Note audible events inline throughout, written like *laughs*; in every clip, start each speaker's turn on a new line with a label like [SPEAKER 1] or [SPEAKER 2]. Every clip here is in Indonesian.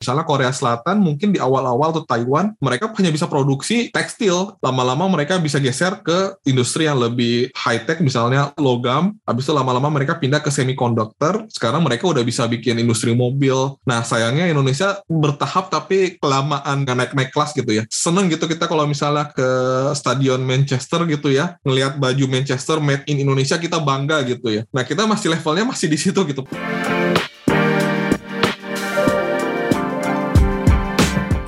[SPEAKER 1] Misalnya Korea Selatan mungkin di awal-awal tuh Taiwan, mereka hanya bisa produksi tekstil. Lama-lama mereka bisa geser ke industri yang lebih high-tech, misalnya logam. Habis itu lama-lama mereka pindah ke semiconductor. Sekarang mereka udah bisa bikin industri mobil. Nah, sayangnya Indonesia bertahap tapi kelamaan nggak naik-naik kelas gitu ya. Seneng gitu kita kalau misalnya ke stadion Manchester gitu ya, ngelihat baju Manchester made in Indonesia kita bangga gitu ya. Nah, kita masih levelnya masih di situ gitu.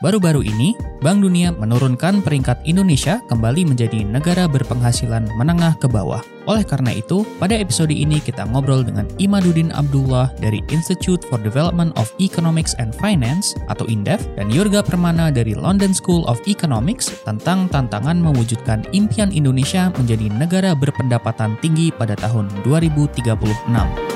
[SPEAKER 2] Baru-baru ini, Bank Dunia menurunkan peringkat Indonesia kembali menjadi negara berpenghasilan menengah ke bawah. Oleh karena itu, pada episode ini kita ngobrol dengan Imaduddin Abdullah dari Institute for Development of Economics and Finance atau INDEF dan Yurga Permana dari London School of Economics tentang tantangan mewujudkan impian Indonesia menjadi negara berpendapatan tinggi pada tahun 2036.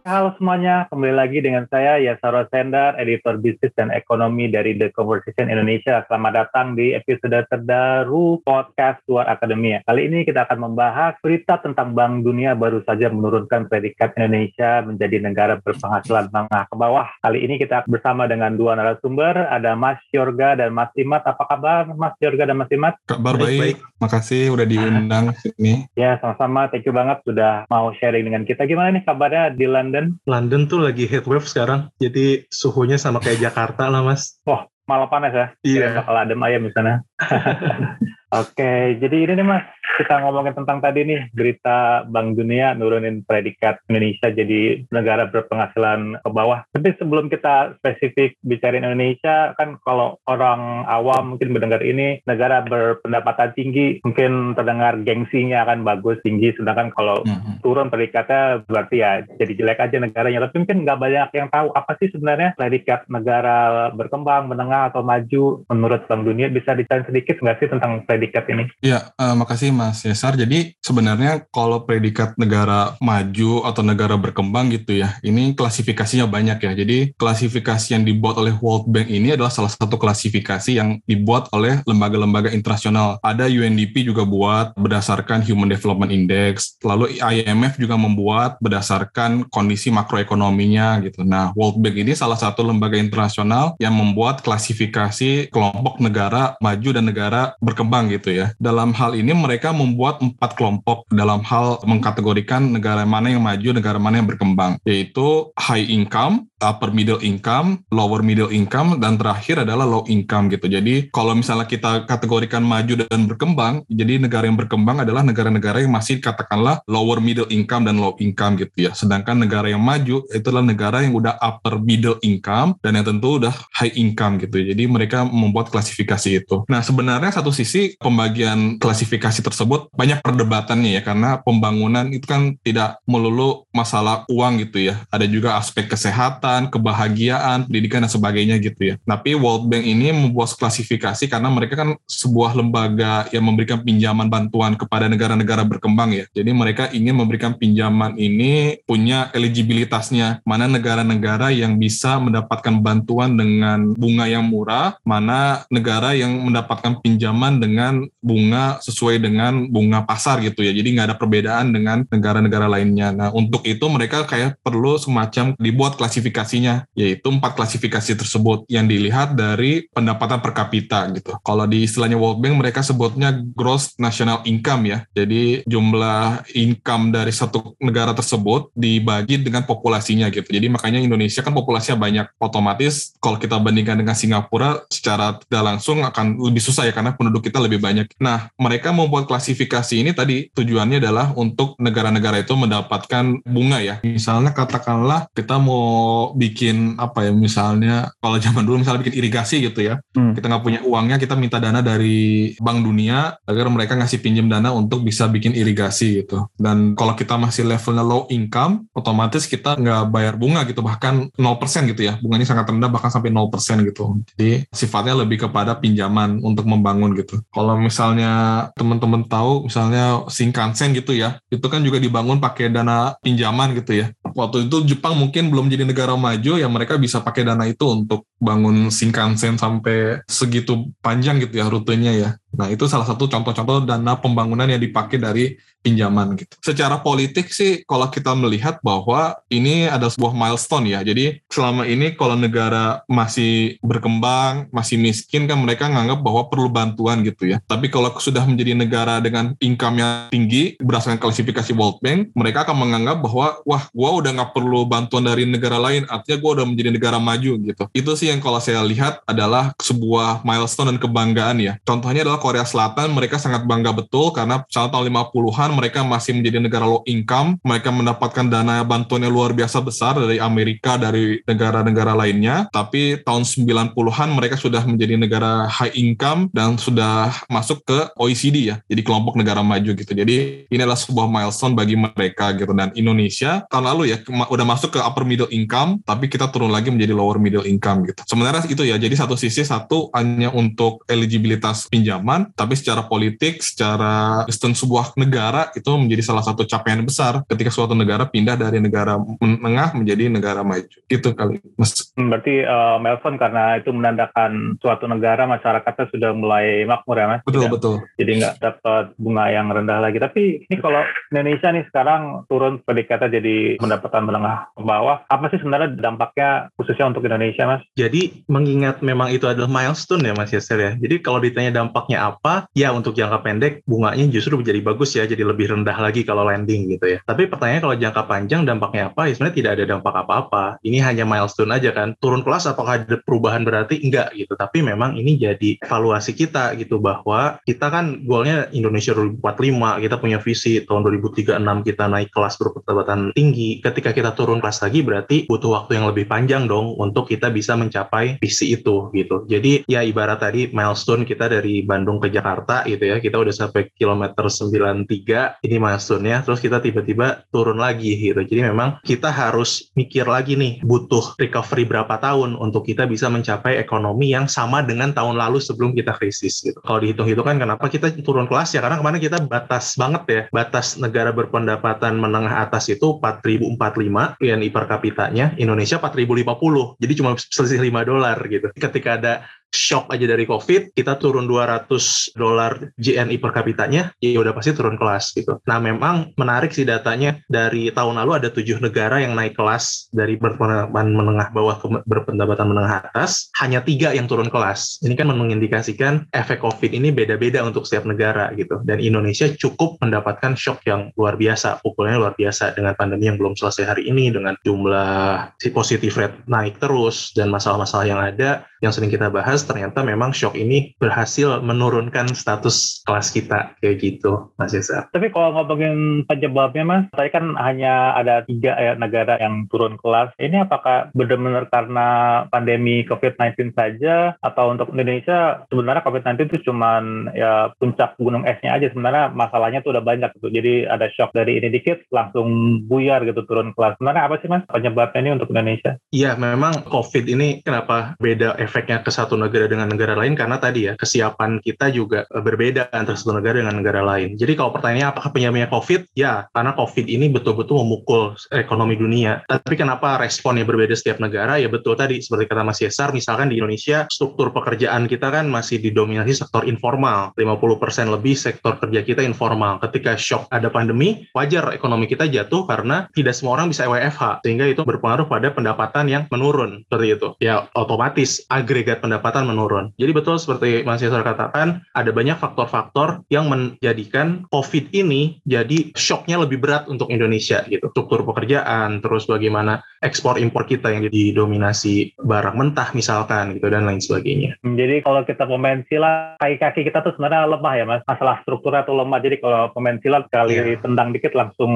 [SPEAKER 3] Halo semuanya, kembali lagi dengan saya Yasaro Sendar, editor bisnis dan ekonomi dari The Conversation Indonesia. Selamat datang di episode terbaru podcast Luar Akademia. Kali ini kita akan membahas berita tentang Bank Dunia baru saja menurunkan predikat Indonesia menjadi negara berpenghasilan menengah ke bawah. Kali ini kita bersama dengan dua narasumber, ada Mas Yorga dan Mas Imat. Apa kabar Mas Yorga dan Mas Imat?
[SPEAKER 1] Kabar baik, baik. makasih udah diundang sini.
[SPEAKER 3] Ya, sama-sama. Thank you banget sudah mau sharing dengan kita. Gimana nih kabarnya di London? London?
[SPEAKER 4] London tuh lagi heatwave sekarang, jadi suhunya sama kayak Jakarta lah mas.
[SPEAKER 3] Wah, malah panas ya?
[SPEAKER 4] Iya.
[SPEAKER 3] Bakal adem ayam di sana. *laughs* Oke, jadi ini nih mas, kita ngomongin tentang tadi nih berita Bank Dunia nurunin predikat Indonesia jadi negara berpenghasilan ke bawah. Tapi sebelum kita spesifik bicarain Indonesia, kan kalau orang awam mungkin mendengar ini negara berpendapatan tinggi, mungkin terdengar gengsinya akan bagus tinggi, sedangkan kalau mm-hmm. turun predikatnya berarti ya jadi jelek aja negaranya. Tapi mungkin nggak banyak yang tahu apa sih sebenarnya predikat negara berkembang, menengah atau maju menurut Bank Dunia. Bisa dicari sedikit nggak sih tentang predikat ini?
[SPEAKER 1] Ya, uh, makasih Mas Yesar. Jadi sebenarnya kalau predikat negara maju atau negara berkembang gitu ya, ini klasifikasinya banyak ya. Jadi klasifikasi yang dibuat oleh World Bank ini adalah salah satu klasifikasi yang dibuat oleh lembaga-lembaga internasional. Ada UNDP juga buat berdasarkan Human Development Index, lalu IMF juga membuat berdasarkan kondisi makroekonominya gitu. Nah, World Bank ini salah satu lembaga internasional yang membuat klasifikasi kelompok negara maju dan negara berkembang gitu ya. Dalam hal ini mereka membuat empat kelompok dalam hal mengkategorikan negara mana yang maju, negara mana yang berkembang, yaitu high income, upper middle income, lower middle income, dan terakhir adalah low income gitu. Jadi kalau misalnya kita kategorikan maju dan berkembang, jadi negara yang berkembang adalah negara-negara yang masih katakanlah lower middle income dan low income gitu ya. Sedangkan negara yang maju itu adalah negara yang udah upper middle income dan yang tentu udah high income gitu. Jadi mereka membuat klasifikasi itu. Nah sebenarnya satu sisi pembagian klasifikasi tersebut banyak perdebatannya ya karena pembangunan itu kan tidak melulu masalah uang gitu ya. Ada juga aspek kesehatan, kebahagiaan, pendidikan dan sebagainya gitu ya. Tapi World Bank ini membuat klasifikasi karena mereka kan sebuah lembaga yang memberikan pinjaman bantuan kepada negara-negara berkembang ya. Jadi mereka ingin memberikan pinjaman ini punya eligibilitasnya. Mana negara-negara yang bisa mendapatkan bantuan dengan bunga yang murah, mana negara yang mendapatkan pinjaman dengan bunga sesuai dengan bunga pasar gitu ya. Jadi nggak ada perbedaan dengan negara-negara lainnya. Nah untuk itu mereka kayak perlu semacam dibuat klasifikasinya, yaitu empat klasifikasi tersebut yang dilihat dari pendapatan per kapita gitu. Kalau di istilahnya World Bank mereka sebutnya gross national income ya. Jadi jumlah income dari satu negara tersebut dibagi dengan populasinya gitu. Jadi makanya Indonesia kan populasinya banyak. Otomatis kalau kita bandingkan dengan Singapura secara tidak langsung akan lebih susah ya karena penduduk kita lebih banyak. Nah, mereka membuat klasifikasi ini tadi tujuannya adalah untuk negara-negara itu mendapatkan bunga ya. Misalnya katakanlah kita mau bikin apa ya, misalnya kalau zaman dulu misalnya bikin irigasi gitu ya, hmm. kita nggak punya uangnya, kita minta dana dari Bank Dunia agar mereka ngasih pinjam dana untuk bisa bikin irigasi gitu. Dan kalau kita masih levelnya low income, otomatis kita nggak bayar bunga gitu, bahkan 0% gitu ya. Bunganya sangat rendah, bahkan sampai 0% gitu. Jadi sifatnya lebih kepada pinjaman untuk membangun gitu. Kalau misalnya teman-teman tahu misalnya Shinkansen gitu ya itu kan juga dibangun pakai dana pinjaman gitu ya waktu itu Jepang mungkin belum jadi negara maju ya mereka bisa pakai dana itu untuk bangun Shinkansen sampai segitu panjang gitu ya rutenya ya. Nah, itu salah satu contoh-contoh dana pembangunan yang dipakai dari pinjaman gitu. Secara politik sih kalau kita melihat bahwa ini ada sebuah milestone ya. Jadi selama ini kalau negara masih berkembang, masih miskin kan mereka nganggap bahwa perlu bantuan gitu ya. Tapi kalau sudah menjadi negara dengan income yang tinggi berdasarkan klasifikasi World Bank, mereka akan menganggap bahwa wah gua udah nggak perlu bantuan dari negara lain, artinya gua udah menjadi negara maju gitu. Itu sih yang kalau saya lihat adalah sebuah milestone dan kebanggaan ya. Contohnya adalah Korea Selatan mereka sangat bangga betul karena tahun 50-an mereka masih menjadi negara low income, mereka mendapatkan dana bantuan yang luar biasa besar dari Amerika, dari negara-negara lainnya, tapi tahun 90-an mereka sudah menjadi negara high income dan sudah masuk ke OECD ya, jadi kelompok negara maju gitu. Jadi ini adalah sebuah milestone bagi mereka gitu dan Indonesia tahun lalu ya udah masuk ke upper middle income, tapi kita turun lagi menjadi lower middle income gitu. Sebenarnya itu ya, jadi satu sisi satu hanya untuk eligibilitas pinjaman tapi secara politik, secara sistem sebuah negara itu menjadi salah satu capaian besar ketika suatu negara pindah dari negara menengah menjadi negara maju. Itu kali, Mas.
[SPEAKER 3] Hmm, berarti uh, Melson karena itu menandakan suatu negara masyarakatnya sudah mulai makmur ya, Mas?
[SPEAKER 1] Betul, Tidak, betul.
[SPEAKER 3] Jadi nggak dapat bunga yang rendah lagi. Tapi ini kalau Indonesia nih sekarang turun predikatnya jadi pendapatan menengah ke bawah, apa sih sebenarnya dampaknya khususnya untuk Indonesia, Mas?
[SPEAKER 4] Jadi mengingat memang itu adalah milestone ya, Mas Yasser ya. Jadi kalau ditanya dampaknya apa? Ya untuk jangka pendek bunganya justru menjadi bagus ya, jadi lebih rendah lagi kalau landing gitu ya. Tapi pertanyaannya kalau jangka panjang dampaknya apa? Ya sebenarnya tidak ada dampak apa-apa. Ini hanya milestone aja kan. Turun kelas apakah ada perubahan berarti? Enggak gitu. Tapi memang ini jadi evaluasi kita gitu bahwa kita kan goalnya Indonesia 2045, kita punya visi tahun 2036 kita naik kelas berpendapatan tinggi. Ketika kita turun kelas lagi berarti butuh waktu yang lebih panjang dong untuk kita bisa mencapai visi itu gitu. Jadi ya ibarat tadi milestone kita dari Bandung ke Jakarta gitu ya, kita udah sampai kilometer 93, ini milestone-nya, terus kita tiba-tiba turun lagi gitu. Jadi memang kita harus mikir lagi nih, butuh recovery berapa tahun untuk kita bisa mencapai ekonomi yang sama dengan tahun lalu sebelum kita krisis gitu. Kalau dihitung-hitung kan kenapa kita turun kelas ya, karena kemarin kita batas banget ya, batas negara berpendapatan menengah atas itu 4045 PNI per kapitanya, Indonesia 4050, jadi cuma selisih 5 dolar gitu. Ketika ada shock aja dari COVID, kita turun 200 dolar JNI per kapitanya, ya udah pasti turun kelas gitu. Nah memang menarik sih datanya, dari tahun lalu ada tujuh negara yang naik kelas dari berpendapatan menengah bawah ke berpendapatan menengah atas, hanya tiga yang turun kelas. Ini kan mengindikasikan efek COVID ini beda-beda untuk setiap negara gitu. Dan Indonesia cukup mendapatkan shock yang luar biasa, pukulnya luar biasa dengan pandemi yang belum selesai hari ini, dengan jumlah si positif rate naik terus, dan masalah-masalah yang ada yang sering kita bahas ternyata memang shock ini berhasil menurunkan status kelas kita kayak gitu Mas Yesa.
[SPEAKER 3] Tapi kalau ngomongin penyebabnya Mas, tadi kan hanya ada tiga ya, negara yang turun kelas. Ini apakah benar-benar karena pandemi COVID-19 saja atau untuk Indonesia sebenarnya COVID-19 itu cuman ya puncak gunung esnya aja sebenarnya masalahnya tuh udah banyak gitu. Jadi ada shock dari ini dikit langsung buyar gitu turun kelas. Sebenarnya apa sih Mas penyebabnya ini untuk Indonesia?
[SPEAKER 4] Iya memang COVID ini kenapa beda efeknya ke satu negara dengan negara lain karena tadi ya kesiapan kita juga eh, berbeda antara satu negara dengan negara lain. Jadi kalau pertanyaannya apakah penyebabnya COVID? Ya, karena COVID ini betul-betul memukul ekonomi dunia. Tapi kenapa responnya berbeda setiap negara? Ya betul tadi seperti kata Mas Yesar, misalkan di Indonesia struktur pekerjaan kita kan masih didominasi sektor informal. 50% lebih sektor kerja kita informal. Ketika shock ada pandemi, wajar ekonomi kita jatuh karena tidak semua orang bisa WFH. Sehingga itu berpengaruh pada pendapatan yang menurun. Seperti itu. Ya otomatis agregat pendapatan menurun. Jadi betul seperti Mas Yasar katakan, ada banyak faktor-faktor yang menjadikan COVID ini jadi shocknya lebih berat untuk Indonesia gitu. Struktur pekerjaan, terus bagaimana ekspor impor kita yang didominasi barang mentah misalkan gitu dan lain sebagainya.
[SPEAKER 3] Jadi kalau kita pemain silat, kaki-kaki kita tuh sebenarnya lemah ya mas. Masalah strukturnya tuh lemah. Jadi kalau pemain silat kali yeah. tendang dikit langsung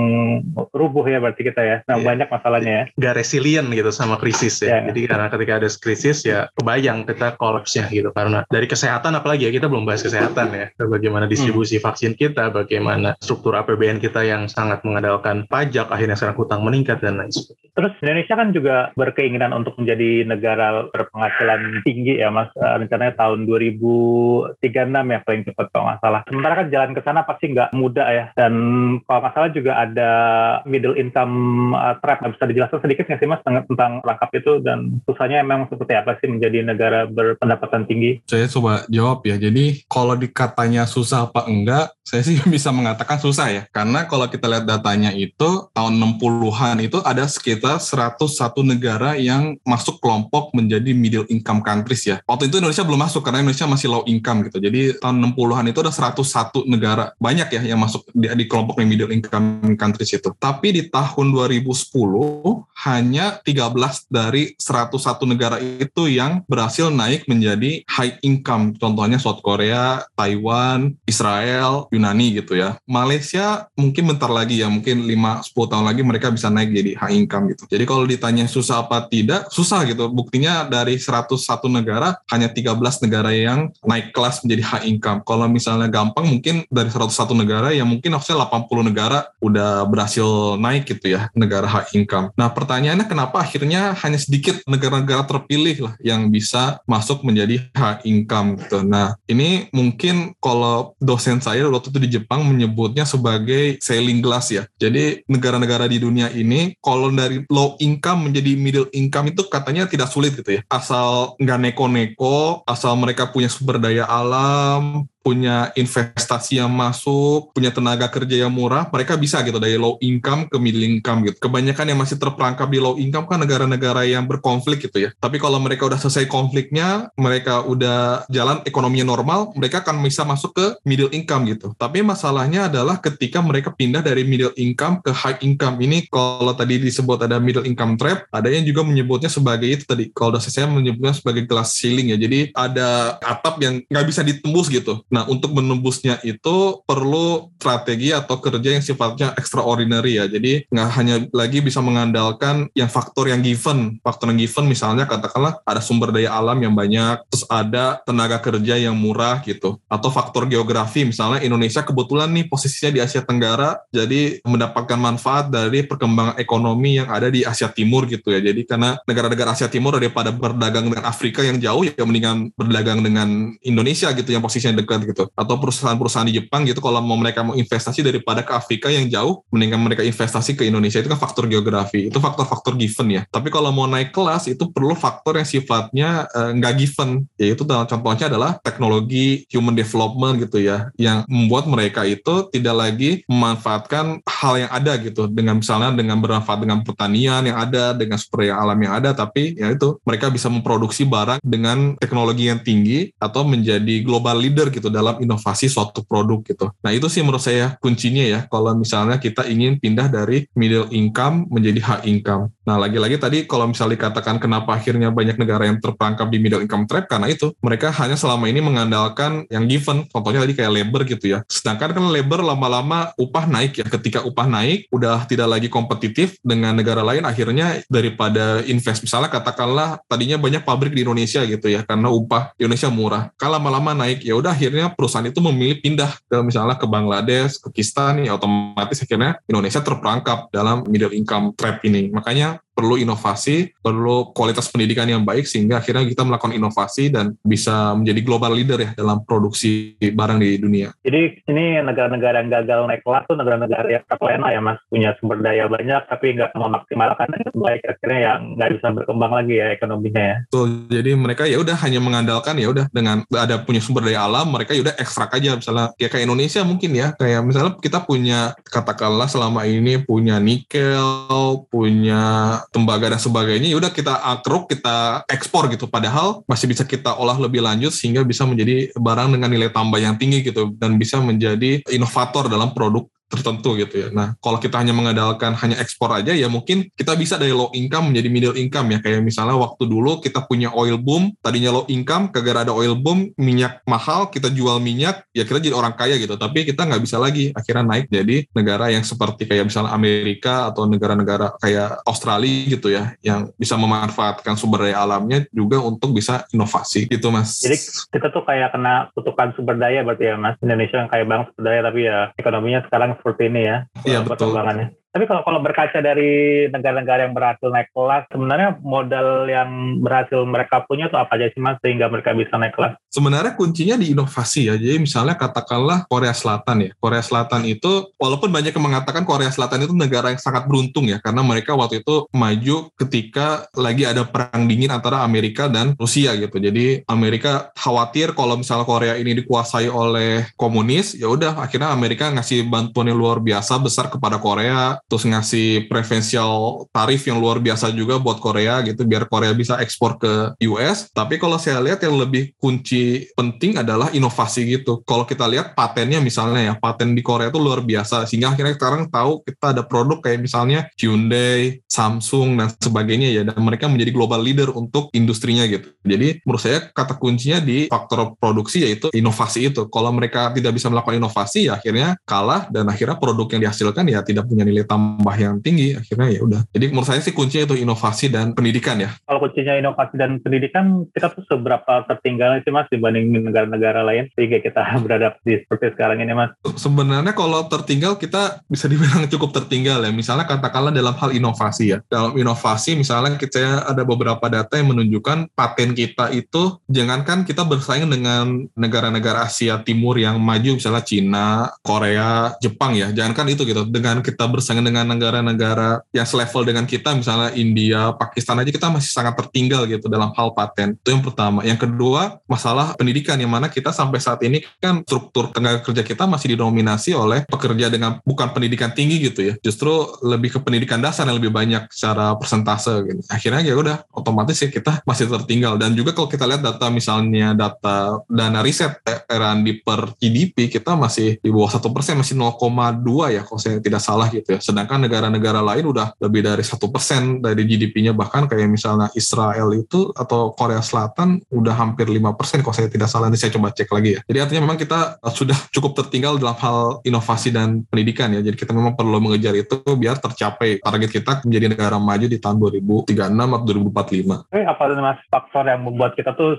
[SPEAKER 3] rubuh ya berarti kita ya. Nah yeah. banyak masalahnya ya.
[SPEAKER 4] Gak resilient gitu sama krisis ya. Yeah. Jadi karena ketika ada krisis ya kebayang kita kolapsnya gitu karena dari kesehatan apalagi ya kita belum bahas kesehatan ya bagaimana distribusi hmm. vaksin kita bagaimana struktur APBN kita yang sangat mengandalkan pajak akhirnya sekarang hutang meningkat dan lain sebagainya
[SPEAKER 3] terus Indonesia kan juga berkeinginan untuk menjadi negara berpenghasilan tinggi ya Mas. Uh, rencananya tahun 2036 ya paling cepat kalau nggak salah. Sementara kan jalan ke sana pasti nggak mudah ya. Dan kalau nggak salah juga ada middle income uh, trap. Bisa dijelaskan sedikit nggak sih Mas tentang rangkap itu dan susahnya memang seperti apa sih menjadi negara berpendapatan tinggi?
[SPEAKER 1] Saya coba jawab ya. Jadi kalau dikatanya susah apa enggak, saya sih *laughs* bisa mengatakan susah ya. Karena kalau kita lihat datanya itu tahun 60-an itu ada sekitar 101 negara yang masuk kelompok menjadi middle income countries ya. Waktu itu Indonesia belum masuk karena Indonesia masih low income gitu. Jadi tahun 60-an itu ada 101 negara. Banyak ya yang masuk di, di kelompok middle income countries itu. Tapi di tahun 2010 hanya 13 dari 101 negara itu yang berhasil naik menjadi high income. Contohnya South Korea, Taiwan, Israel, Yunani gitu ya. Malaysia mungkin bentar lagi ya, mungkin 5-10 tahun lagi mereka bisa naik jadi high income gitu. Jadi kalau ditanya susah apa tidak, susah gitu. Buktinya dari 101 negara, hanya 13 negara yang naik kelas menjadi high income. Kalau misalnya gampang, mungkin dari 101 negara, ya mungkin harusnya 80 negara udah berhasil naik gitu ya, negara high income. Nah pertanyaannya kenapa akhirnya hanya sedikit negara-negara terpilih lah yang bisa masuk menjadi high income gitu. Nah ini mungkin kalau dosen saya waktu itu di Jepang menyebutnya sebagai sailing glass ya. Jadi negara-negara di dunia ini kalau dari low income menjadi middle income itu katanya tidak sulit gitu ya. Asal nggak neko-neko, asal mereka punya sumber daya alam, punya investasi yang masuk, punya tenaga kerja yang murah, mereka bisa gitu dari low income ke middle income gitu. Kebanyakan yang masih terperangkap di low income kan negara-negara yang berkonflik gitu ya. Tapi kalau mereka udah selesai konfliknya, mereka udah jalan ekonominya normal, mereka akan bisa masuk ke middle income gitu. Tapi masalahnya adalah ketika mereka pindah dari middle income ke high income. Ini kalau tadi disebut ada middle income trap, ada yang juga menyebutnya sebagai itu tadi. Kalau dosen saya menyebutnya sebagai glass ceiling ya. Jadi ada atap yang nggak bisa ditembus gitu. Nah, untuk menembusnya itu perlu strategi atau kerja yang sifatnya extraordinary ya. Jadi nggak hanya lagi bisa mengandalkan yang faktor yang given. Faktor yang given misalnya katakanlah ada sumber daya alam yang banyak, terus ada tenaga kerja yang murah gitu. Atau faktor geografi, misalnya Indonesia kebetulan nih posisinya di Asia Tenggara, jadi mendapatkan manfaat dari perkembangan ekonomi yang ada di Asia Timur gitu ya. Jadi karena negara-negara Asia Timur daripada berdagang dengan Afrika yang jauh, ya mendingan berdagang dengan Indonesia gitu yang posisinya dekat gitu. Atau perusahaan-perusahaan di Jepang gitu kalau mau mereka mau investasi daripada ke Afrika yang jauh mendingan mereka investasi ke Indonesia. Itu kan faktor geografi. Itu faktor-faktor given ya. Tapi kalau mau naik kelas itu perlu faktor yang sifatnya uh, nggak given. Yaitu contohnya adalah teknologi human development gitu ya yang membuat mereka itu tidak lagi memanfaatkan hal yang ada gitu. Dengan misalnya dengan bermanfaat dengan pertanian yang ada dengan sumber daya alam yang ada tapi ya itu mereka bisa memproduksi barang dengan teknologi yang tinggi atau menjadi global leader gitu dalam inovasi suatu produk gitu. Nah itu sih menurut saya kuncinya ya kalau misalnya kita ingin pindah dari middle income menjadi high income. Nah lagi-lagi tadi kalau misalnya dikatakan kenapa akhirnya banyak negara yang terperangkap di middle income trap karena itu mereka hanya selama ini mengandalkan yang given. Contohnya tadi kayak labor gitu ya. Sedangkan kan labor lama-lama upah naik ya. Ketika upah naik udah tidak lagi kompetitif dengan negara lain akhirnya daripada invest misalnya katakanlah tadinya banyak pabrik di Indonesia gitu ya karena upah di Indonesia murah. Kalau lama-lama naik ya udah akhirnya perusahaan itu memilih pindah ke misalnya ke Bangladesh, ke Pakistan ya otomatis akhirnya Indonesia terperangkap dalam middle income trap ini. Makanya perlu inovasi, perlu kualitas pendidikan yang baik sehingga akhirnya kita melakukan inovasi dan bisa menjadi global leader ya dalam produksi barang di dunia.
[SPEAKER 3] Jadi ini negara-negara yang gagal naik kelas tuh negara-negara yang terlena ya mas, punya sumber daya banyak tapi nggak memaksimalkan dengan baik akhirnya yang nggak bisa berkembang lagi ya ekonominya ya.
[SPEAKER 1] Tuh, jadi mereka ya udah hanya mengandalkan ya udah dengan ada punya sumber daya alam mereka ya udah ekstrak aja misalnya ya kayak Indonesia mungkin ya kayak misalnya kita punya katakanlah selama ini punya nikel, punya tembaga dan sebagainya ya udah kita akruk kita ekspor gitu. Padahal masih bisa kita olah lebih lanjut sehingga bisa menjadi barang dengan nilai tambah yang tinggi gitu dan bisa menjadi inovator dalam produk tertentu gitu ya. Nah, kalau kita hanya mengandalkan hanya ekspor aja ya mungkin kita bisa dari low income menjadi middle income ya. Kayak misalnya waktu dulu kita punya oil boom, tadinya low income, kagak ada oil boom, minyak mahal, kita jual minyak, ya kita jadi orang kaya gitu. Tapi kita nggak bisa lagi akhirnya naik jadi negara yang seperti kayak misalnya Amerika atau negara-negara kayak Australia gitu ya, yang bisa memanfaatkan sumber daya alamnya juga untuk bisa inovasi gitu mas.
[SPEAKER 3] Jadi kita tuh kayak kena kutukan sumber daya berarti ya mas. Indonesia yang kaya banget sumber daya tapi ya ekonominya sekarang seperti ini ya
[SPEAKER 1] Iya betul.
[SPEAKER 3] Tapi kalau kalau berkaca dari negara-negara yang berhasil naik kelas, sebenarnya modal yang berhasil mereka punya tuh apa aja sih mas sehingga mereka bisa naik kelas?
[SPEAKER 1] Sebenarnya kuncinya di inovasi ya. Jadi misalnya katakanlah Korea Selatan ya. Korea Selatan itu walaupun banyak yang mengatakan Korea Selatan itu negara yang sangat beruntung ya karena mereka waktu itu maju ketika lagi ada perang dingin antara Amerika dan Rusia gitu. Jadi Amerika khawatir kalau misalnya Korea ini dikuasai oleh komunis, ya udah akhirnya Amerika ngasih bantuan yang luar biasa besar kepada Korea, terus ngasih preferensial tarif yang luar biasa juga buat Korea gitu biar Korea bisa ekspor ke US. Tapi kalau saya lihat yang lebih kunci penting adalah inovasi gitu. Kalau kita lihat patennya misalnya ya, paten di Korea itu luar biasa sehingga akhirnya sekarang tahu kita ada produk kayak misalnya Hyundai, Samsung dan sebagainya ya dan mereka menjadi global leader untuk industrinya gitu. Jadi menurut saya kata kuncinya di faktor produksi yaitu inovasi itu. Kalau mereka tidak bisa melakukan inovasi ya akhirnya kalah dan akhirnya produk yang dihasilkan ya tidak punya nilai tambah yang tinggi akhirnya ya udah. Jadi menurut saya sih kuncinya itu inovasi dan pendidikan ya.
[SPEAKER 3] Kalau kuncinya inovasi dan pendidikan kita tuh seberapa tertinggal sih mas dibanding negara-negara lain sehingga kita *laughs* berada di seperti sekarang ini mas?
[SPEAKER 1] Sebenarnya kalau tertinggal kita bisa dibilang cukup tertinggal ya. Misalnya katakanlah dalam hal inovasi ya. Dalam inovasi misalnya kita ada beberapa data yang menunjukkan paten kita itu jangankan kita bersaing dengan negara-negara Asia Timur yang maju misalnya Cina, Korea, Jepang ya. Jangankan itu gitu. Dengan kita bersaing dengan negara-negara yang selevel dengan kita misalnya India, Pakistan aja kita masih sangat tertinggal gitu dalam hal paten. Itu yang pertama. Yang kedua, masalah pendidikan yang mana kita sampai saat ini kan struktur tenaga kerja kita masih didominasi oleh pekerja dengan bukan pendidikan tinggi gitu ya. Justru lebih ke pendidikan dasar yang lebih banyak secara persentase gitu. Akhirnya ya udah otomatis ya kita masih tertinggal dan juga kalau kita lihat data misalnya data dana riset R&D per GDP kita masih di bawah satu persen masih 0,2 ya kalau saya tidak salah gitu ya sedangkan negara-negara lain udah lebih dari satu persen dari GDP-nya bahkan kayak misalnya Israel itu atau Korea Selatan udah hampir lima persen kalau saya tidak salah ini saya coba cek lagi ya jadi artinya memang kita sudah cukup tertinggal dalam hal inovasi dan pendidikan ya jadi kita memang perlu mengejar itu biar tercapai target kita menjadi negara maju di tahun 2036 atau 2045.
[SPEAKER 3] Eh, apa mas faktor yang membuat kita tuh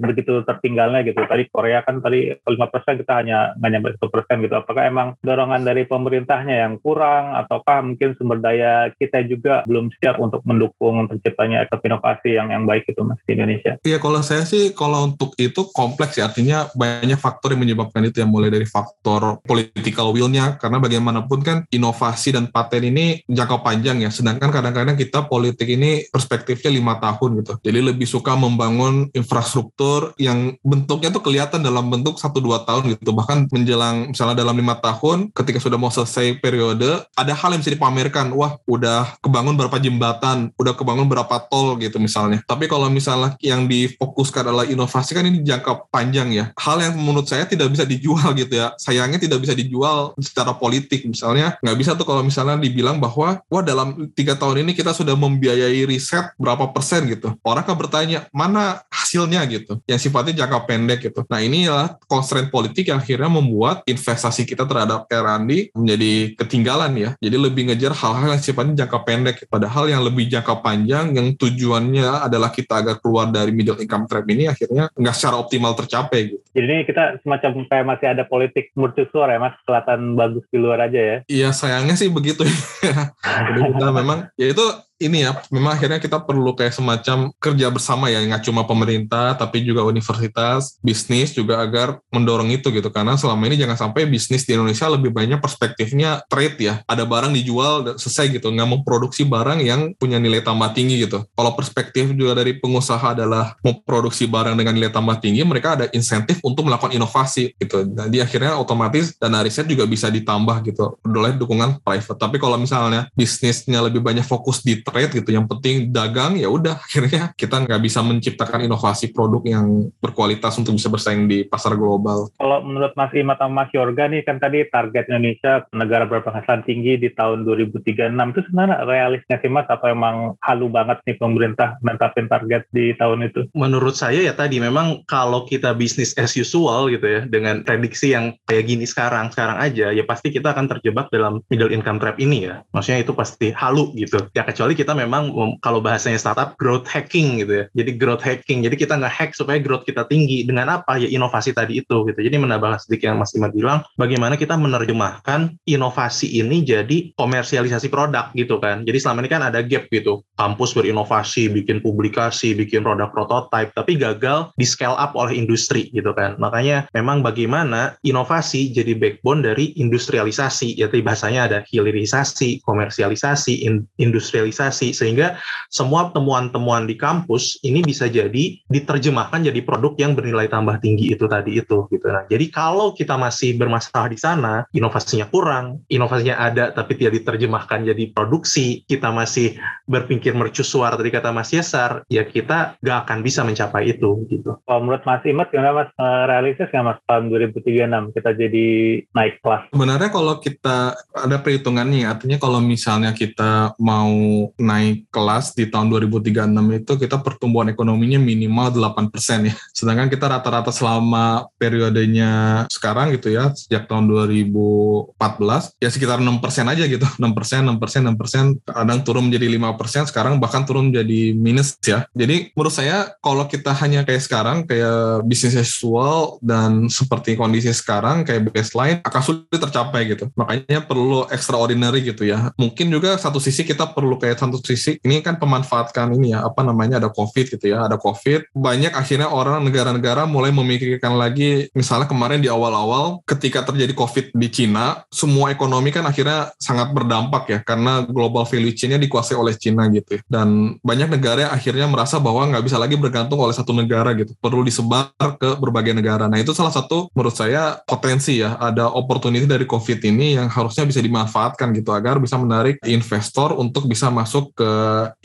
[SPEAKER 3] begitu tertinggalnya gitu? Tadi Korea kan tadi 5% kita hanya hanya satu persen gitu. Apakah emang dorongan dari pemerintahnya yang kurang ataukah mungkin sumber daya kita juga belum siap untuk mendukung terciptanya inovasi yang yang baik itu mas di Indonesia?
[SPEAKER 1] Iya kalau saya sih kalau untuk itu kompleks ya. Artinya banyak faktor yang menyebabkan itu yang mulai dari faktor political will-nya. Karena bagaimanapun kan inovasi dan paten ini jangka panjang ya. Sedangkan kadang-kadang kita politik ini perspektifnya lima tahun gitu. Jadi lebih suka membangun infrastruktur yang bentuknya tuh kelihatan dalam bentuk satu dua tahun gitu. Bahkan menjelang misalnya dalam lima tahun ketika sudah mau selesai periode ada hal yang bisa dipamerkan. Wah udah kebangun berapa jembatan udah kebangun berapa tol gitu misalnya. Tapi kalau misalnya yang difokuskan adalah inovasi kan ini jangka panjang ya. Hal yang menurut saya tidak bisa dijual gitu ya. Sayangnya tidak bisa dijual secara politik. Misalnya nggak bisa tuh kalau misalnya dibilang bahwa wah dalam tiga tahun ini kita sudah membiayai riset berapa persen gitu. Orang kan bertanya mana hasilnya? gitu. Yang sifatnya jangka pendek gitu. Nah inilah constraint politik yang akhirnya membuat investasi kita terhadap R&D menjadi ketinggalan ya. Jadi lebih ngejar hal-hal yang sifatnya jangka pendek. Padahal yang lebih jangka panjang yang tujuannya adalah kita agak keluar dari middle income trap ini akhirnya nggak secara optimal tercapai gitu.
[SPEAKER 3] Jadi ini kita semacam kayak masih ada politik mercusuar ya mas? Kelihatan bagus di luar aja ya?
[SPEAKER 1] Iya sayangnya sih begitu. Ya *laughs* jadi kita memang ya itu ini ya, memang akhirnya kita perlu kayak semacam kerja bersama ya, nggak cuma pemerintah, tapi juga universitas, bisnis juga agar mendorong itu gitu. Karena selama ini jangan sampai bisnis di Indonesia lebih banyak perspektifnya trade ya. Ada barang dijual selesai gitu, nggak mau produksi barang yang punya nilai tambah tinggi gitu. Kalau perspektif juga dari pengusaha adalah memproduksi barang dengan nilai tambah tinggi, mereka ada insentif untuk melakukan inovasi gitu. Jadi akhirnya otomatis dana riset juga bisa ditambah gitu oleh dukungan private. Tapi kalau misalnya bisnisnya lebih banyak fokus di trade gitu yang penting dagang ya udah akhirnya kita nggak bisa menciptakan inovasi produk yang berkualitas untuk bisa bersaing di pasar global.
[SPEAKER 3] Kalau menurut Mas Ima atau Mas Yorga nih kan tadi target Indonesia negara berpenghasilan tinggi di tahun 2036 itu sebenarnya realisnya sih Mas apa emang halu banget nih pemerintah menetapin target di tahun itu?
[SPEAKER 4] Menurut saya ya tadi memang kalau kita bisnis as usual gitu ya dengan prediksi yang kayak gini sekarang sekarang aja ya pasti kita akan terjebak dalam middle income trap ini ya. Maksudnya itu pasti halu gitu. Ya kecuali kita memang kalau bahasanya startup growth hacking gitu ya. Jadi growth hacking. Jadi kita nge-hack supaya growth kita tinggi dengan apa? Ya inovasi tadi itu gitu. Jadi menambah sedikit yang Mas Imad bilang, bagaimana kita menerjemahkan inovasi ini jadi komersialisasi produk gitu kan. Jadi selama ini kan ada gap gitu. Kampus berinovasi, bikin publikasi, bikin produk prototype, tapi gagal di scale up oleh industri gitu kan. Makanya memang bagaimana inovasi jadi backbone dari industrialisasi. Ya bahasanya ada hilirisasi, komersialisasi, industrialisasi sehingga semua temuan-temuan di kampus ini bisa jadi diterjemahkan jadi produk yang bernilai tambah tinggi itu tadi itu gitu. Nah, jadi kalau kita masih bermasalah di sana, inovasinya kurang, inovasinya ada tapi tidak diterjemahkan jadi produksi, kita masih berpikir mercusuar tadi kata Mas Yesar, ya kita gak akan bisa mencapai itu gitu.
[SPEAKER 3] Kalau menurut Mas Imat gimana Mas eh, realistis nggak Mas tahun 2036 kita jadi naik kelas?
[SPEAKER 1] Sebenarnya kalau kita ada perhitungannya, artinya kalau misalnya kita mau naik kelas di tahun 2036 itu kita pertumbuhan ekonominya minimal 8% ya. Sedangkan kita rata-rata selama periodenya sekarang gitu ya, sejak tahun 2014 ya sekitar 6% aja gitu. 6%, 6%, 6%, kadang turun menjadi 5%, sekarang bahkan turun menjadi minus ya. Jadi menurut saya kalau kita hanya kayak sekarang, kayak bisnis as usual dan seperti kondisi sekarang kayak baseline akan sulit tercapai gitu. Makanya perlu extraordinary gitu ya. Mungkin juga satu sisi kita perlu kayak satu sisi ini kan pemanfaatkan ini ya apa namanya ada covid gitu ya ada covid banyak akhirnya orang negara-negara mulai memikirkan lagi misalnya kemarin di awal-awal ketika terjadi covid di Cina semua ekonomi kan akhirnya sangat berdampak ya karena global value chain-nya dikuasai oleh Cina gitu ya. dan banyak negara yang akhirnya merasa bahwa nggak bisa lagi bergantung oleh satu negara gitu perlu disebar ke berbagai negara nah itu salah satu menurut saya potensi ya ada opportunity dari covid ini yang harusnya bisa dimanfaatkan gitu agar bisa menarik investor untuk bisa masuk ke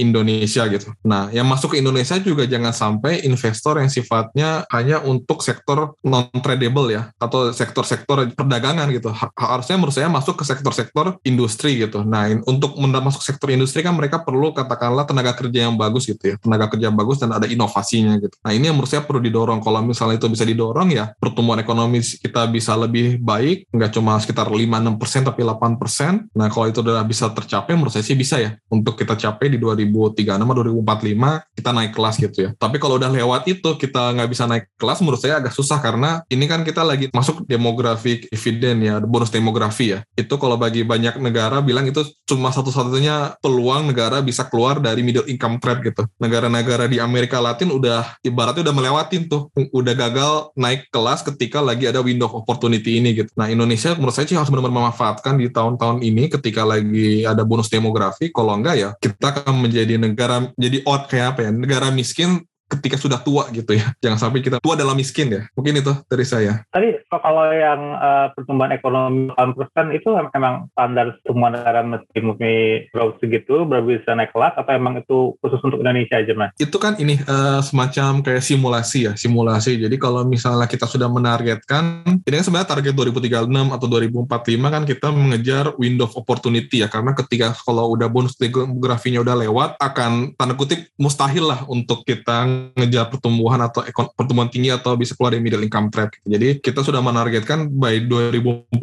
[SPEAKER 1] Indonesia gitu. Nah, yang masuk ke Indonesia juga jangan sampai investor yang sifatnya hanya untuk sektor non tradable ya atau sektor-sektor perdagangan gitu. Harusnya menurut saya masuk ke sektor-sektor industri gitu. Nah, untuk masuk sektor industri kan mereka perlu katakanlah tenaga kerja yang bagus gitu ya. Tenaga kerja yang bagus dan ada inovasinya gitu. Nah, ini yang menurut saya perlu didorong. Kalau misalnya itu bisa didorong ya pertumbuhan ekonomi kita bisa lebih baik, nggak cuma sekitar 5-6% tapi 8%. Nah, kalau itu udah bisa tercapai menurut saya sih bisa ya untuk kita capai di 2036 atau 2045 kita naik kelas gitu ya. Tapi kalau udah lewat itu kita nggak bisa naik kelas menurut saya agak susah karena ini kan kita lagi masuk demografi eviden ya, bonus demografi ya. Itu kalau bagi banyak negara bilang itu cuma satu-satunya peluang negara bisa keluar dari middle income trap gitu. Negara-negara di Amerika Latin udah ibaratnya udah melewatin tuh, udah gagal naik kelas ketika lagi ada window of opportunity ini gitu. Nah Indonesia menurut saya sih harus benar-benar memanfaatkan di tahun-tahun ini ketika lagi ada bonus demografi. Kalau enggak ya kita akan menjadi negara jadi out kayak apa ya negara miskin ketika sudah tua gitu ya. *laughs* Jangan sampai kita tua dalam miskin ya. Mungkin itu dari saya.
[SPEAKER 3] Tadi kalau yang uh, pertumbuhan ekonomi kan itu emang standar semua negara mesti mesti growth segitu baru bisa naik kelas atau emang itu khusus untuk Indonesia aja mas?
[SPEAKER 1] Itu kan ini uh, semacam kayak simulasi ya, simulasi. Jadi kalau misalnya kita sudah menargetkan, ini kan sebenarnya target 2036 atau 2045 kan kita mengejar window of opportunity ya. Karena ketika kalau udah bonus demografinya udah lewat, akan tanda kutip mustahil lah untuk kita ngejar pertumbuhan atau pertumbuhan tinggi atau bisa keluar dari middle income trap. Jadi kita sudah menargetkan by 2045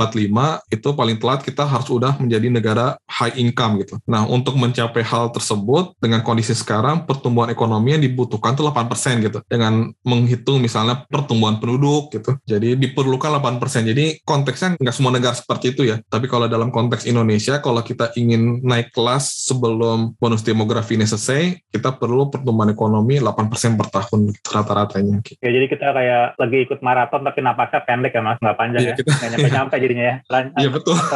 [SPEAKER 1] itu paling telat kita harus udah menjadi negara high income gitu. Nah untuk mencapai hal tersebut dengan kondisi sekarang pertumbuhan ekonomi yang dibutuhkan tuh 8% gitu. Dengan menghitung misalnya pertumbuhan penduduk gitu. Jadi diperlukan 8%. Jadi konteksnya nggak semua negara seperti itu ya. Tapi kalau dalam konteks Indonesia kalau kita ingin naik kelas sebelum bonus demografi ini selesai, kita perlu pertumbuhan ekonomi 8% persen per tahun rata-ratanya.
[SPEAKER 3] Ya jadi kita kayak lagi ikut maraton tapi napasnya pendek ya mas, nggak panjang iya, ya, kita, nggak nyampe-nyampe jadinya ya.
[SPEAKER 1] Iya betul. *laughs*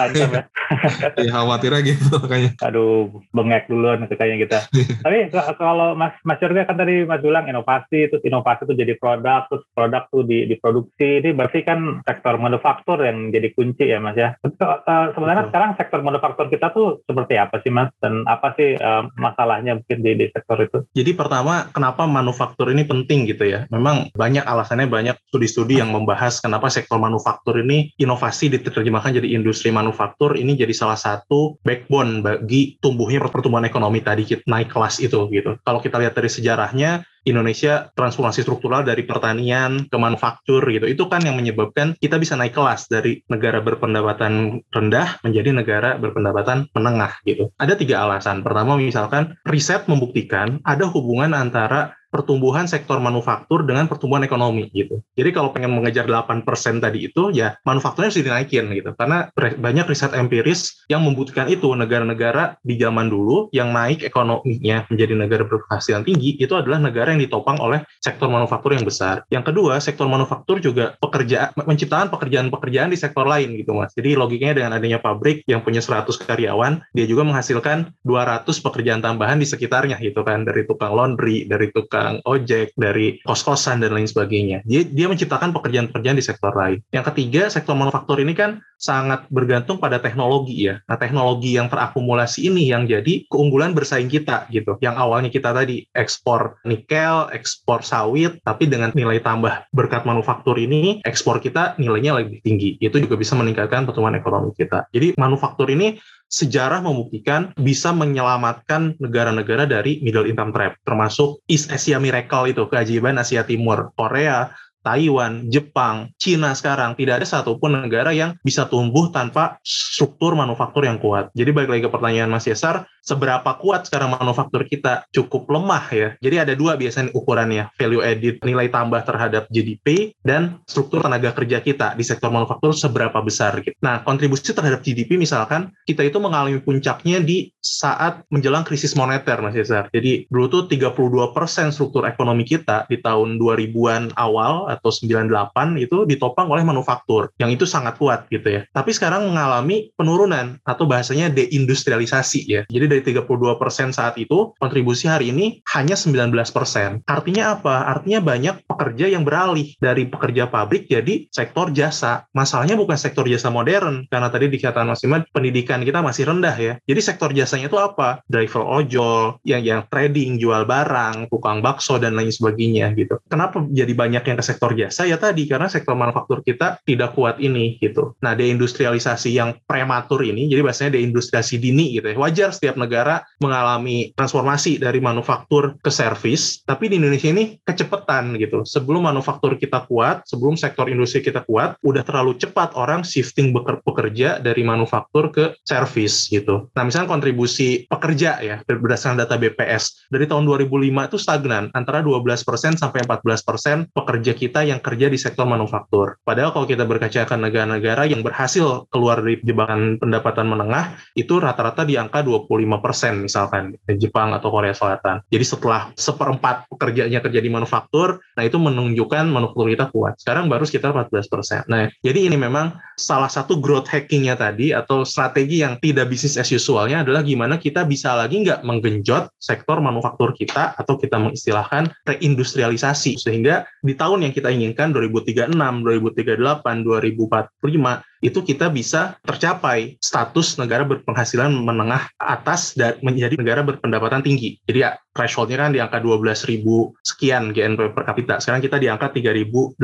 [SPEAKER 1] Iya ya, khawatirnya gitu kayaknya.
[SPEAKER 3] Aduh, bengek duluan kayaknya kita. *laughs* tapi kalau mas Mas Jurga kan tadi mas bilang inovasi, terus inovasi itu jadi produk, terus produk tuh di, diproduksi, ini berarti kan sektor manufaktur yang jadi kunci ya mas ya. Uh, sebenarnya betul. sekarang sektor manufaktur kita tuh seperti apa sih mas? Dan apa sih uh, masalahnya mungkin di, di sektor itu?
[SPEAKER 4] Jadi pertama, kenapa manufaktur manufaktur ini penting gitu ya. Memang banyak alasannya, banyak studi-studi yang membahas kenapa sektor manufaktur ini inovasi diterjemahkan jadi industri manufaktur ini jadi salah satu backbone bagi tumbuhnya pertumbuhan ekonomi tadi naik kelas itu gitu. Kalau kita lihat dari sejarahnya, Indonesia transformasi struktural dari pertanian ke manufaktur gitu. Itu kan yang menyebabkan kita bisa naik kelas dari negara berpendapatan rendah menjadi negara berpendapatan menengah gitu. Ada tiga alasan. Pertama misalkan riset membuktikan ada hubungan antara pertumbuhan sektor manufaktur dengan pertumbuhan ekonomi gitu. Jadi kalau pengen mengejar 8% tadi itu ya manufakturnya harus dinaikin gitu. Karena banyak riset empiris yang membuktikan itu negara-negara di zaman dulu yang naik ekonominya menjadi negara berpenghasilan tinggi itu adalah negara ditopang oleh sektor manufaktur yang besar. Yang kedua, sektor manufaktur juga pekerja menciptakan pekerjaan-pekerjaan di sektor lain gitu Mas. Jadi logikanya dengan adanya pabrik yang punya 100 karyawan, dia juga menghasilkan 200 pekerjaan tambahan di sekitarnya gitu kan dari tukang laundry, dari tukang ojek, dari kos-kosan dan lain sebagainya. Dia, dia menciptakan pekerjaan-pekerjaan di sektor lain. Yang ketiga, sektor manufaktur ini kan sangat bergantung pada teknologi ya. Nah, teknologi yang terakumulasi ini yang jadi keunggulan bersaing kita gitu. Yang awalnya kita tadi ekspor nikel, ekspor sawit, tapi dengan nilai tambah berkat manufaktur ini, ekspor kita nilainya lebih tinggi. Itu juga bisa meningkatkan pertumbuhan ekonomi kita. Jadi manufaktur ini sejarah membuktikan bisa menyelamatkan negara-negara dari middle income trap, termasuk East Asia Miracle itu, keajaiban Asia Timur, Korea, Taiwan, Jepang, Cina sekarang tidak ada satupun negara yang bisa tumbuh tanpa struktur manufaktur yang kuat. Jadi balik lagi ke pertanyaan Mas Yesar, seberapa kuat sekarang manufaktur kita cukup lemah ya. Jadi ada dua biasanya ukurannya, value added, nilai tambah terhadap GDP dan struktur tenaga kerja kita di sektor manufaktur seberapa besar gitu. Nah, kontribusi terhadap GDP misalkan kita itu mengalami puncaknya di saat menjelang krisis moneter Mas Yesar. Jadi dulu tuh 32% struktur ekonomi kita di tahun 2000-an awal atau 98 itu ditopang oleh manufaktur yang itu sangat kuat gitu ya. Tapi sekarang mengalami penurunan atau bahasanya deindustrialisasi ya. Jadi dari 32% saat itu kontribusi hari ini hanya 19%. Artinya apa? Artinya banyak pekerja yang beralih dari pekerja pabrik jadi sektor jasa. Masalahnya bukan sektor jasa modern karena tadi dikatakan Mas Iman pendidikan kita masih rendah ya. Jadi sektor jasanya itu apa? Driver ojol, yang yang trading, jual barang, tukang bakso dan lain sebagainya gitu. Kenapa jadi banyak yang ke sektor jasa ya tadi karena sektor manufaktur kita tidak kuat ini gitu. Nah, deindustrialisasi yang prematur ini jadi bahasanya deindustrialisasi dini gitu ya. Wajar setiap negara mengalami transformasi dari manufaktur ke servis, tapi di Indonesia ini kecepatan gitu. Sebelum manufaktur kita kuat, sebelum sektor industri kita kuat, udah terlalu cepat orang shifting bekerja dari manufaktur ke servis gitu. Nah, misalnya kontribusi pekerja ya berdasarkan data BPS dari tahun 2005 itu stagnan antara 12% sampai 14% pekerja kita kita yang kerja di sektor manufaktur. Padahal kalau kita berkaca ke negara-negara yang berhasil keluar dari jebakan pendapatan menengah, itu rata-rata di angka 25% misalkan, Jepang atau Korea Selatan. Jadi setelah seperempat pekerjanya kerja di manufaktur, nah itu menunjukkan manufaktur kita kuat. Sekarang baru sekitar 14%. Nah, jadi ini memang salah satu growth hackingnya tadi atau strategi yang tidak bisnis as usualnya adalah gimana kita bisa lagi nggak menggenjot sektor manufaktur kita atau kita mengistilahkan reindustrialisasi sehingga di tahun yang kita inginkan 2036, 2038, 2045 itu kita bisa tercapai status negara berpenghasilan menengah atas dan menjadi negara berpendapatan tinggi. Jadi ya thresholdnya kan di angka 12.000 sekian GNP per kapita. Sekarang kita di angka 3.800.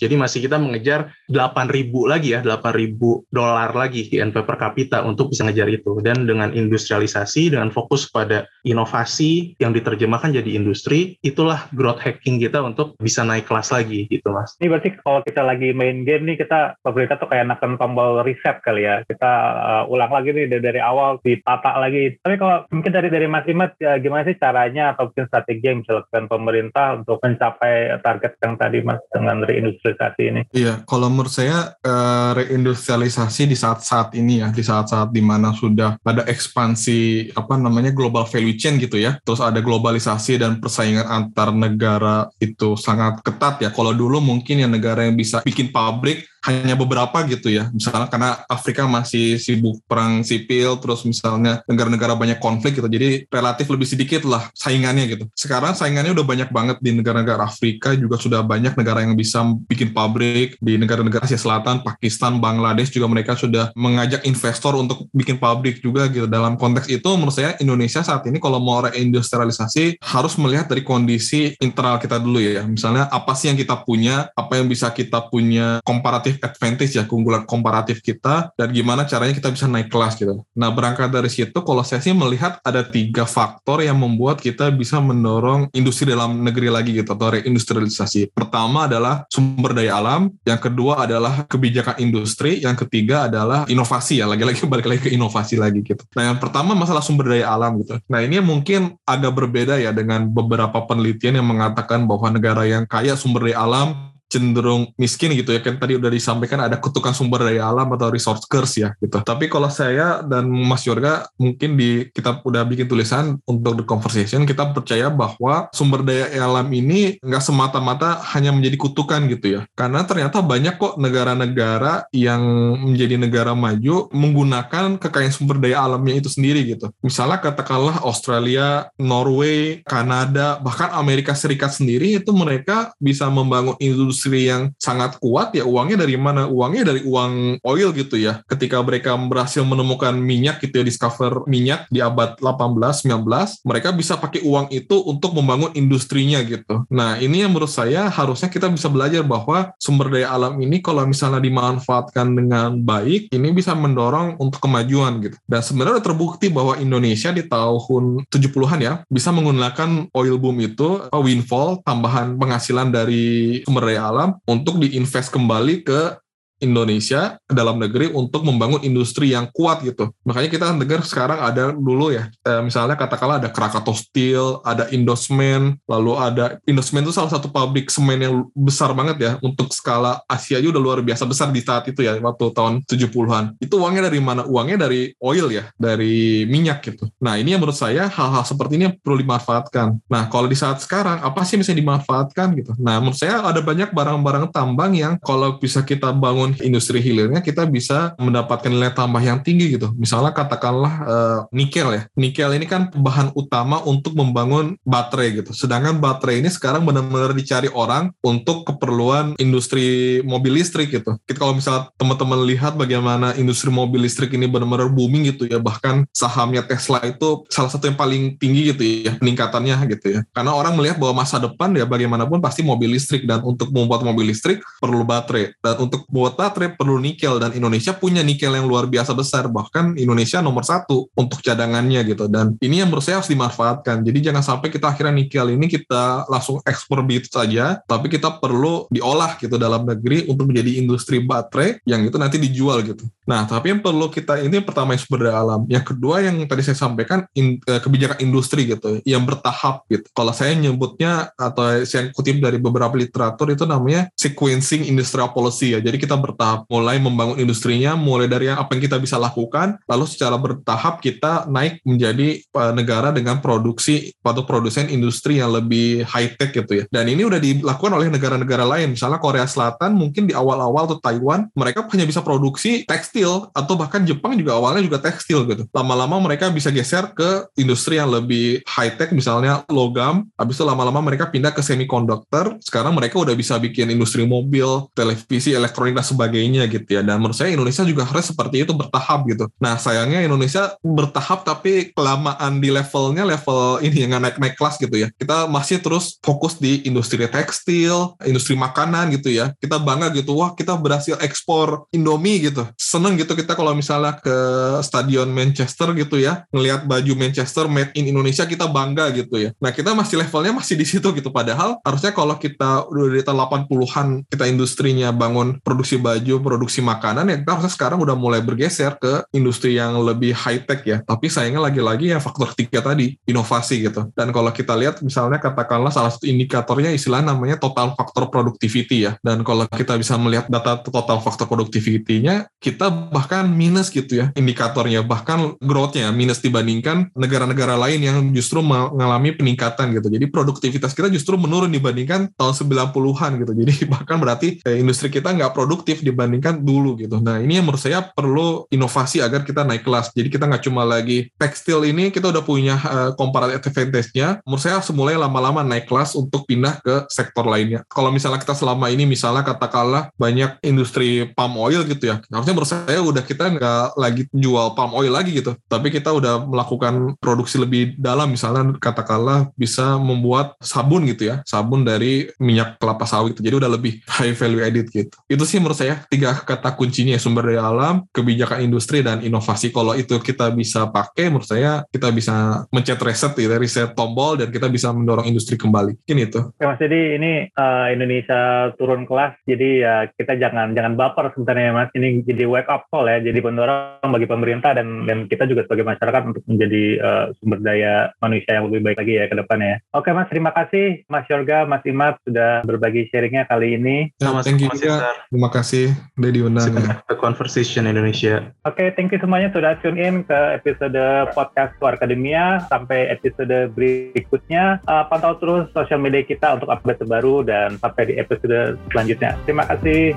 [SPEAKER 4] Jadi masih kita mengejar 8.000 lagi ya, 8.000 dolar lagi GNP per kapita untuk bisa ngejar itu. Dan dengan industrialisasi, dengan fokus pada inovasi yang diterjemahkan jadi industri, itulah growth hacking kita untuk bisa naik kelas lagi gitu mas.
[SPEAKER 3] Ini berarti kalau kita lagi main game nih, kita pemerintah tuh kayak menekan tombol reset kali ya. Kita uh, ulang lagi nih dari, dari awal ditata lagi. Tapi kalau mungkin dari dari Mas Imat ya, gimana sih caranya atau mungkin strategi yang dilakukan pemerintah untuk mencapai target yang tadi Mas dengan reindustrialisasi ini?
[SPEAKER 1] Iya, kalau menurut saya uh, reindustrialisasi di saat-saat ini ya, di saat-saat di mana sudah pada ekspansi apa namanya global value chain gitu ya. Terus ada globalisasi dan persaingan antar negara itu sangat ketat ya. Kalau dulu mungkin ya negara yang bisa bikin pabrik hanya beberapa gitu ya. Misalnya karena Afrika masih sibuk perang sipil, terus misalnya negara-negara banyak konflik gitu, jadi relatif lebih sedikit lah saingannya gitu. Sekarang saingannya udah banyak banget di negara-negara Afrika, juga sudah banyak negara yang bisa bikin pabrik, di negara-negara Asia Selatan, Pakistan, Bangladesh juga mereka sudah mengajak investor untuk bikin pabrik juga gitu. Dalam konteks itu menurut saya Indonesia saat ini kalau mau reindustrialisasi harus melihat dari kondisi internal kita dulu ya. Misalnya apa sih yang kita punya, apa yang bisa kita punya komparatif advantage ya keunggulan komparatif kita dan gimana caranya kita bisa naik kelas gitu. Nah berangkat dari situ kalau saya sih melihat ada tiga faktor yang membuat kita bisa mendorong industri dalam negeri lagi gitu atau reindustrialisasi. Pertama adalah sumber daya alam, yang kedua adalah kebijakan industri, yang ketiga adalah inovasi ya lagi-lagi *laughs* balik lagi ke inovasi lagi gitu. Nah yang pertama masalah sumber daya alam gitu. Nah ini mungkin agak berbeda ya dengan beberapa penelitian yang mengatakan bahwa negara yang kaya sumber daya alam cenderung miskin gitu ya kan tadi udah disampaikan ada kutukan sumber daya alam atau resource curse ya gitu. Tapi kalau saya dan Mas Yorga mungkin di kita udah bikin tulisan untuk the conversation kita percaya bahwa sumber daya alam ini nggak semata-mata hanya menjadi kutukan gitu ya. Karena ternyata banyak kok negara-negara yang menjadi negara maju menggunakan kekayaan sumber daya alamnya itu sendiri gitu. Misalnya katakanlah Australia, Norway, Kanada, bahkan Amerika Serikat sendiri itu mereka bisa membangun industri industri yang sangat kuat ya uangnya dari mana? Uangnya dari uang oil gitu ya. Ketika mereka berhasil menemukan minyak gitu ya, discover minyak di abad 18, 19, mereka bisa pakai uang itu untuk membangun industrinya gitu. Nah ini yang menurut saya harusnya kita bisa belajar bahwa sumber daya alam ini kalau misalnya dimanfaatkan dengan baik, ini bisa mendorong untuk kemajuan gitu. Dan sebenarnya terbukti bahwa Indonesia di tahun 70-an ya, bisa menggunakan oil boom itu, windfall, tambahan penghasilan dari sumber daya alam untuk diinvest kembali ke Indonesia ke dalam negeri untuk membangun industri yang kuat gitu. Makanya kita dengar sekarang ada dulu ya, eh, misalnya katakanlah ada Krakatau Steel, ada Indosmen, lalu ada Indosmen itu salah satu pabrik semen yang besar banget ya untuk skala Asia aja udah luar biasa besar di saat itu ya waktu tahun 70-an. Itu uangnya dari mana? Uangnya dari oil ya, dari minyak gitu. Nah ini yang menurut saya hal-hal seperti ini perlu dimanfaatkan. Nah kalau di saat sekarang apa sih bisa dimanfaatkan gitu? Nah menurut saya ada banyak barang-barang tambang yang kalau bisa kita bangun industri hilirnya kita bisa mendapatkan nilai tambah yang tinggi gitu. Misalnya katakanlah uh, nikel ya. Nikel ini kan bahan utama untuk membangun baterai gitu. Sedangkan baterai ini sekarang benar-benar dicari orang untuk keperluan industri mobil listrik gitu. Kita kalau misalnya teman-teman lihat bagaimana industri mobil listrik ini benar-benar booming gitu ya. Bahkan sahamnya Tesla itu salah satu yang paling tinggi gitu ya peningkatannya gitu ya. Karena orang melihat bahwa masa depan ya bagaimanapun pasti mobil listrik dan untuk membuat mobil listrik perlu baterai dan untuk membuat baterai perlu nikel dan Indonesia punya nikel yang luar biasa besar. Bahkan Indonesia nomor satu untuk cadangannya gitu. Dan ini yang menurut saya harus dimanfaatkan. Jadi jangan sampai kita akhirnya nikel ini kita langsung ekspor begitu saja tapi kita perlu diolah gitu dalam negeri untuk menjadi industri baterai yang itu nanti dijual gitu. Nah tapi yang perlu kita ini pertama yang sumber daya alam. Yang kedua yang tadi saya sampaikan in, eh, kebijakan industri gitu yang bertahap gitu. Kalau saya nyebutnya atau saya kutip dari beberapa literatur itu namanya sequencing industrial policy ya. Jadi kita bertahap mulai membangun industrinya mulai dari apa yang kita bisa lakukan lalu secara bertahap kita naik menjadi uh, negara dengan produksi atau produsen industri yang lebih high tech gitu ya. Dan ini udah dilakukan oleh negara-negara lain misalnya Korea Selatan mungkin di awal-awal tuh Taiwan mereka hanya bisa produksi tekstil atau bahkan Jepang juga awalnya juga tekstil gitu. Lama-lama mereka bisa geser ke industri yang lebih high tech misalnya logam habis itu lama-lama mereka pindah ke semiconductor sekarang mereka udah bisa bikin industri mobil televisi elektronik dan sebagainya gitu ya. Dan menurut saya Indonesia juga harus seperti itu bertahap gitu. Nah sayangnya Indonesia bertahap tapi kelamaan di levelnya level ini yang naik-naik kelas gitu ya. Kita masih terus fokus di industri tekstil, industri makanan gitu ya. Kita bangga gitu, wah kita berhasil ekspor Indomie gitu. Seneng gitu kita kalau misalnya ke stadion Manchester gitu ya, ngelihat baju Manchester made in Indonesia kita bangga gitu ya. Nah kita masih levelnya masih di situ gitu. Padahal harusnya kalau kita udah tahun 80-an kita industrinya bangun produksi baju produksi makanan ya kita harusnya sekarang udah mulai bergeser ke industri yang lebih high tech ya. Tapi sayangnya lagi-lagi ya faktor tiga tadi inovasi gitu. Dan kalau kita lihat misalnya katakanlah salah satu indikatornya istilah namanya total faktor productivity ya. Dan kalau kita bisa melihat data total faktor productivity-nya kita bahkan minus gitu ya indikatornya. Bahkan growth-nya minus dibandingkan negara-negara lain yang justru mengalami peningkatan gitu. Jadi produktivitas kita justru menurun dibandingkan tahun 90-an gitu. Jadi *laughs* bahkan berarti eh, industri kita nggak produktif dibandingkan dulu gitu. Nah ini yang menurut saya perlu inovasi agar kita naik kelas. Jadi kita nggak cuma lagi tekstil ini kita udah punya uh, comparative advantage-nya. Menurut saya semulai lama-lama naik kelas untuk pindah ke sektor lainnya. Kalau misalnya kita selama ini misalnya katakanlah banyak industri palm oil gitu ya. Harusnya menurut saya udah kita nggak lagi jual palm oil lagi gitu. Tapi kita udah melakukan produksi lebih dalam misalnya katakanlah bisa membuat sabun gitu ya. Sabun dari minyak kelapa sawit. Jadi udah lebih high value added gitu. Itu sih menurut saya saya tiga kata kuncinya sumber daya alam, kebijakan industri dan inovasi. Kalau itu kita bisa pakai, menurut saya kita bisa mencet reset ya, reset tombol dan kita bisa mendorong industri kembali. Mungkin itu.
[SPEAKER 3] Oke Mas, jadi ini uh, Indonesia turun kelas, jadi ya kita jangan jangan baper sebenarnya Mas. Ini jadi wake up call ya, jadi pendorong bagi pemerintah dan dan kita juga sebagai masyarakat untuk menjadi uh, sumber daya manusia yang lebih baik lagi ya ke depannya. Oke Mas, terima kasih Mas Yorga, Mas Imad sudah berbagi sharingnya kali ini.
[SPEAKER 1] Ya, thank you juga. Terima kasih udah diundang. Ya.
[SPEAKER 4] The Conversation Indonesia.
[SPEAKER 3] Oke, okay, thank you semuanya sudah tune in ke episode podcast Akademia. Sampai episode berikutnya. Uh, pantau terus sosial media kita untuk update terbaru dan sampai di episode selanjutnya. Terima kasih.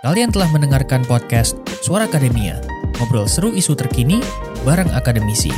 [SPEAKER 2] Kalian telah mendengarkan podcast Suara Akademia. Ngobrol seru isu terkini bareng akademisi.